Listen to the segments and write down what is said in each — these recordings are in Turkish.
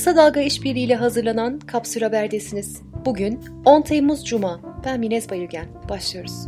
Kısa Dalga işbirliğiyle hazırlanan Kapsül Haber'desiniz. Bugün 10 Temmuz Cuma. Ben Minez Bayırgen. Başlıyoruz.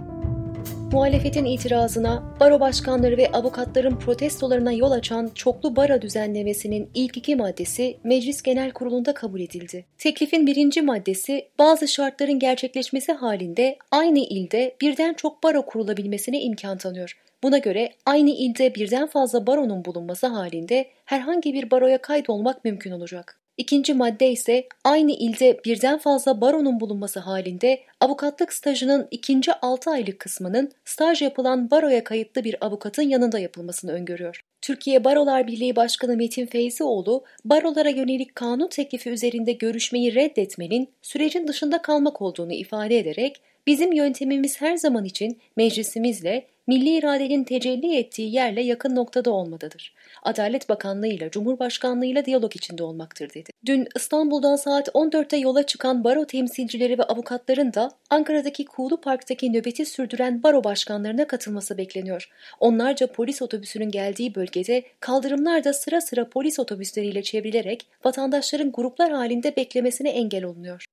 Muhalefetin itirazına, baro başkanları ve avukatların protestolarına yol açan çoklu bara düzenlemesinin ilk iki maddesi Meclis Genel Kurulu'nda kabul edildi. Teklifin birinci maddesi bazı şartların gerçekleşmesi halinde aynı ilde birden çok baro kurulabilmesine imkan tanıyor. Buna göre aynı ilde birden fazla baronun bulunması halinde herhangi bir baroya kaydolmak mümkün olacak. İkinci madde ise aynı ilde birden fazla baronun bulunması halinde avukatlık stajının ikinci 6 aylık kısmının staj yapılan baroya kayıtlı bir avukatın yanında yapılmasını öngörüyor. Türkiye Barolar Birliği Başkanı Metin Feyzioğlu, barolara yönelik kanun teklifi üzerinde görüşmeyi reddetmenin sürecin dışında kalmak olduğunu ifade ederek, bizim yöntemimiz her zaman için meclisimizle milli iradenin tecelli ettiği yerle yakın noktada olmadadır. Adalet Bakanlığı ile Cumhurbaşkanlığı ile diyalog içinde olmaktır dedi. Dün İstanbul'dan saat 14'te yola çıkan baro temsilcileri ve avukatların da Ankara'daki Kuğulu Park'taki nöbeti sürdüren baro başkanlarına katılması bekleniyor. Onlarca polis otobüsünün geldiği bölgede kaldırımlar da sıra sıra polis otobüsleriyle çevrilerek vatandaşların gruplar halinde beklemesine engel olunuyor.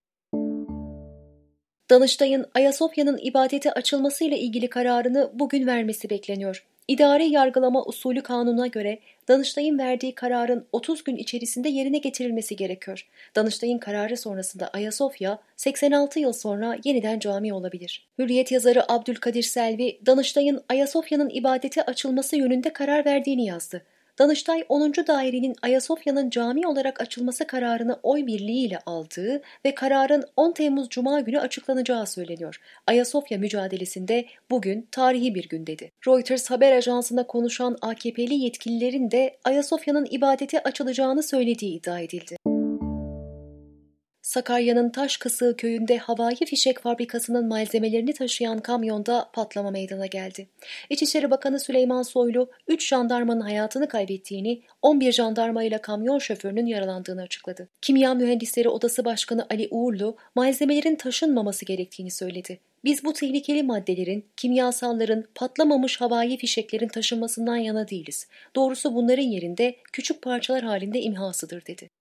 Danıştay'ın Ayasofya'nın ibadete açılmasıyla ilgili kararını bugün vermesi bekleniyor. İdari yargılama usulü kanununa göre Danıştay'ın verdiği kararın 30 gün içerisinde yerine getirilmesi gerekiyor. Danıştay'ın kararı sonrasında Ayasofya 86 yıl sonra yeniden cami olabilir. Hürriyet yazarı Abdülkadir Selvi, Danıştay'ın Ayasofya'nın ibadete açılması yönünde karar verdiğini yazdı. Danıştay 10. Dairenin Ayasofya'nın cami olarak açılması kararını oy birliğiyle aldığı ve kararın 10 Temmuz Cuma günü açıklanacağı söyleniyor. Ayasofya mücadelesinde bugün tarihi bir gün dedi. Reuters haber ajansına konuşan AKP'li yetkililerin de Ayasofya'nın ibadete açılacağını söylediği iddia edildi. Sakarya'nın Taşkısığı köyünde havai fişek fabrikasının malzemelerini taşıyan kamyonda patlama meydana geldi. İçişleri Bakanı Süleyman Soylu 3 jandarmanın hayatını kaybettiğini, 11 jandarma ile kamyon şoförünün yaralandığını açıkladı. Kimya Mühendisleri Odası Başkanı Ali Uğurlu malzemelerin taşınmaması gerektiğini söyledi. Biz bu tehlikeli maddelerin, kimyasalların, patlamamış havai fişeklerin taşınmasından yana değiliz. Doğrusu bunların yerinde küçük parçalar halinde imhasıdır dedi.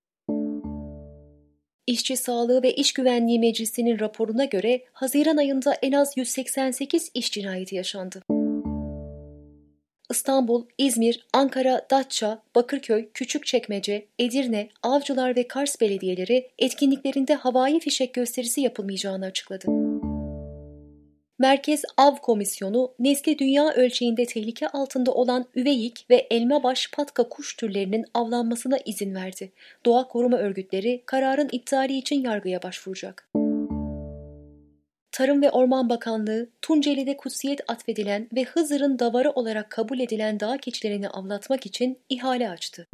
İşçi Sağlığı ve İş Güvenliği Meclisi'nin raporuna göre Haziran ayında en az 188 iş cinayeti yaşandı. İstanbul, İzmir, Ankara, Datça, Bakırköy, Küçükçekmece, Edirne, Avcılar ve Kars belediyeleri etkinliklerinde havai fişek gösterisi yapılmayacağını açıkladı. Merkez Av Komisyonu, nesli dünya ölçeğinde tehlike altında olan üveyik ve elmabaş patka kuş türlerinin avlanmasına izin verdi. Doğa koruma örgütleri kararın iptali için yargıya başvuracak. Tarım ve Orman Bakanlığı, Tunceli'de kutsiyet atfedilen ve Hızır'ın davarı olarak kabul edilen dağ keçilerini avlatmak için ihale açtı.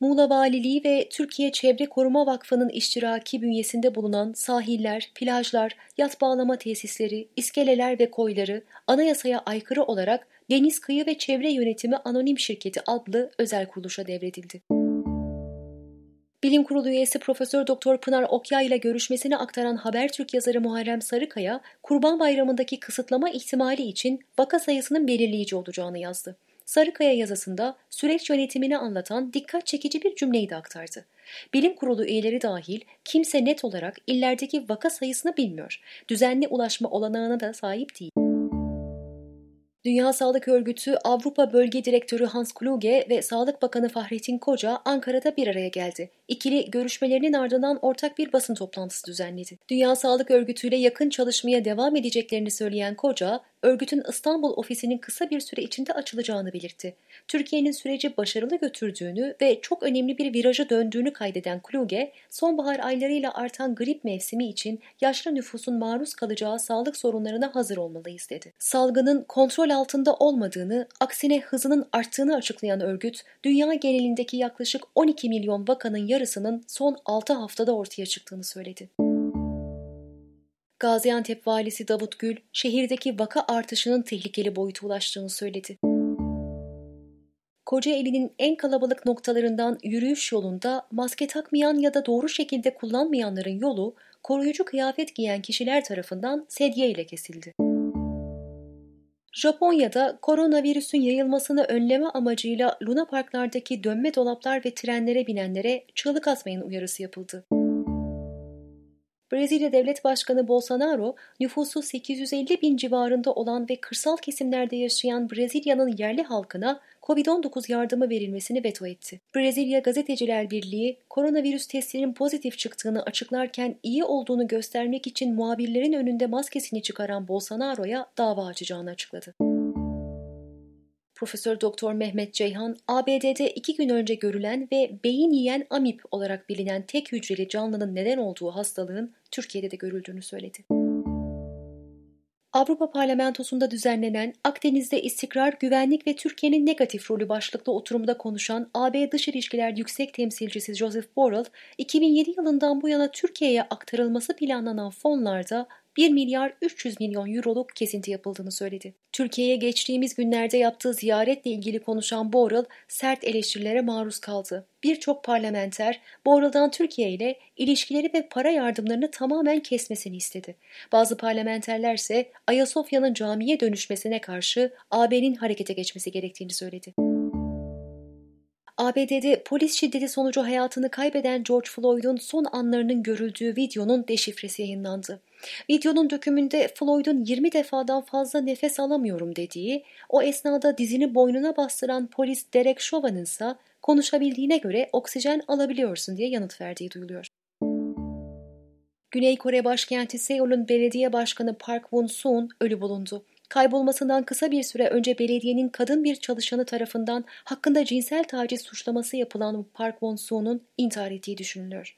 Muğla Valiliği ve Türkiye Çevre Koruma Vakfı'nın iştiraki bünyesinde bulunan sahiller, plajlar, yat bağlama tesisleri, iskeleler ve koyları anayasaya aykırı olarak Deniz Kıyı ve Çevre Yönetimi Anonim Şirketi adlı özel kuruluşa devredildi. Bilim Kurulu üyesi Profesör Doktor Pınar Okyay ile görüşmesini aktaran Habertürk yazarı Muharrem Sarıkaya, Kurban Bayramı'ndaki kısıtlama ihtimali için vaka sayısının belirleyici olacağını yazdı. Sarıkaya yazısında süreç yönetimini anlatan dikkat çekici bir cümleyi de aktardı. Bilim kurulu üyeleri dahil kimse net olarak illerdeki vaka sayısını bilmiyor. Düzenli ulaşma olanağına da sahip değil. Dünya Sağlık Örgütü Avrupa Bölge Direktörü Hans Kluge ve Sağlık Bakanı Fahrettin Koca Ankara'da bir araya geldi. İkili görüşmelerinin ardından ortak bir basın toplantısı düzenledi. Dünya Sağlık Örgütü ile yakın çalışmaya devam edeceklerini söyleyen Koca, örgütün İstanbul ofisinin kısa bir süre içinde açılacağını belirtti. Türkiye'nin süreci başarılı götürdüğünü ve çok önemli bir viraja döndüğünü kaydeden Kluge, sonbahar aylarıyla artan grip mevsimi için yaşlı nüfusun maruz kalacağı sağlık sorunlarına hazır olmalıyız dedi. Salgının kontrol altında olmadığını, aksine hızının arttığını açıklayan örgüt, dünya genelindeki yaklaşık 12 milyon vakanın yarısının son 6 haftada ortaya çıktığını söyledi. Gaziantep valisi Davut Gül, şehirdeki vaka artışının tehlikeli boyuta ulaştığını söyledi. Kocaeli'nin en kalabalık noktalarından yürüyüş yolunda maske takmayan ya da doğru şekilde kullanmayanların yolu koruyucu kıyafet giyen kişiler tarafından sedye ile kesildi. Japonya'da koronavirüsün yayılmasını önleme amacıyla Luna Parklardaki dönme dolaplar ve trenlere binenlere çığlık atmayın uyarısı yapıldı. Brezilya Devlet Başkanı Bolsonaro, nüfusu 850 bin civarında olan ve kırsal kesimlerde yaşayan Brezilya'nın yerli halkına COVID-19 yardımı verilmesini veto etti. Brezilya Gazeteciler Birliği, koronavirüs testinin pozitif çıktığını açıklarken iyi olduğunu göstermek için muhabirlerin önünde maskesini çıkaran Bolsonaro'ya dava açacağını açıkladı. Profesör Doktor Mehmet Ceyhan, ABD'de iki gün önce görülen ve beyin yiyen amip olarak bilinen tek hücreli canlının neden olduğu hastalığın Türkiye'de de görüldüğünü söyledi. Avrupa Parlamentosu'nda düzenlenen Akdeniz'de istikrar, güvenlik ve Türkiye'nin negatif rolü başlıklı oturumda konuşan AB Dış İlişkiler Yüksek Temsilcisi Joseph Borrell, 2007 yılından bu yana Türkiye'ye aktarılması planlanan fonlarda 1 milyar 300 milyon euroluk kesinti yapıldığını söyledi. Türkiye'ye geçtiğimiz günlerde yaptığı ziyaretle ilgili konuşan Borrell sert eleştirilere maruz kaldı. Birçok parlamenter Borrell'dan Türkiye ile ilişkileri ve para yardımlarını tamamen kesmesini istedi. Bazı parlamenterler ise Ayasofya'nın camiye dönüşmesine karşı AB'nin harekete geçmesi gerektiğini söyledi. ABD'de polis şiddeti sonucu hayatını kaybeden George Floyd'un son anlarının görüldüğü videonun deşifresi yayınlandı. Videonun dökümünde Floyd'un 20 defadan fazla nefes alamıyorum dediği, o esnada dizini boynuna bastıran polis Derek Chauvin'in ise konuşabildiğine göre oksijen alabiliyorsun diye yanıt verdiği duyuluyor. Güney Kore başkenti Seul'un belediye başkanı Park Won-soon ölü bulundu. Kaybolmasından kısa bir süre önce belediyenin kadın bir çalışanı tarafından hakkında cinsel taciz suçlaması yapılan Park Won-soon'un intihar ettiği düşünülüyor.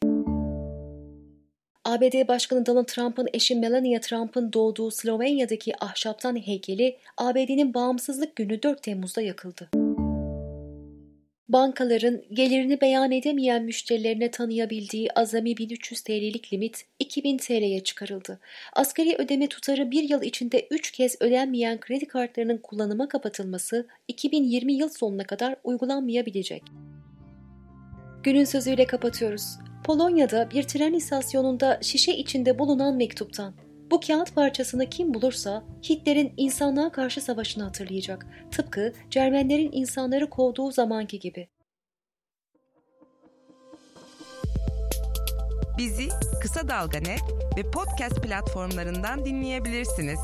ABD Başkanı Donald Trump'ın eşi Melania Trump'ın doğduğu Slovenya'daki ahşaptan heykeli ABD'nin bağımsızlık günü 4 Temmuz'da yakıldı. Bankaların gelirini beyan edemeyen müşterilerine tanıyabildiği azami 1300 TL'lik limit 2000 TL'ye çıkarıldı. Asgari ödeme tutarı bir yıl içinde 3 kez ödenmeyen kredi kartlarının kullanıma kapatılması 2020 yıl sonuna kadar uygulanmayabilecek. Günün sözüyle kapatıyoruz. Polonya'da bir tren istasyonunda şişe içinde bulunan mektuptan bu kağıt parçasını kim bulursa Hitler'in insanlığa karşı savaşını hatırlayacak. Tıpkı Cermenlerin insanları kovduğu zamanki gibi. Bizi Kısa Dalga ve podcast platformlarından dinleyebilirsiniz.